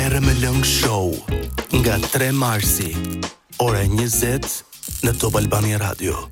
Merë me lëngë show Nga 3 marsi Ora 20 Në Top Albania Radio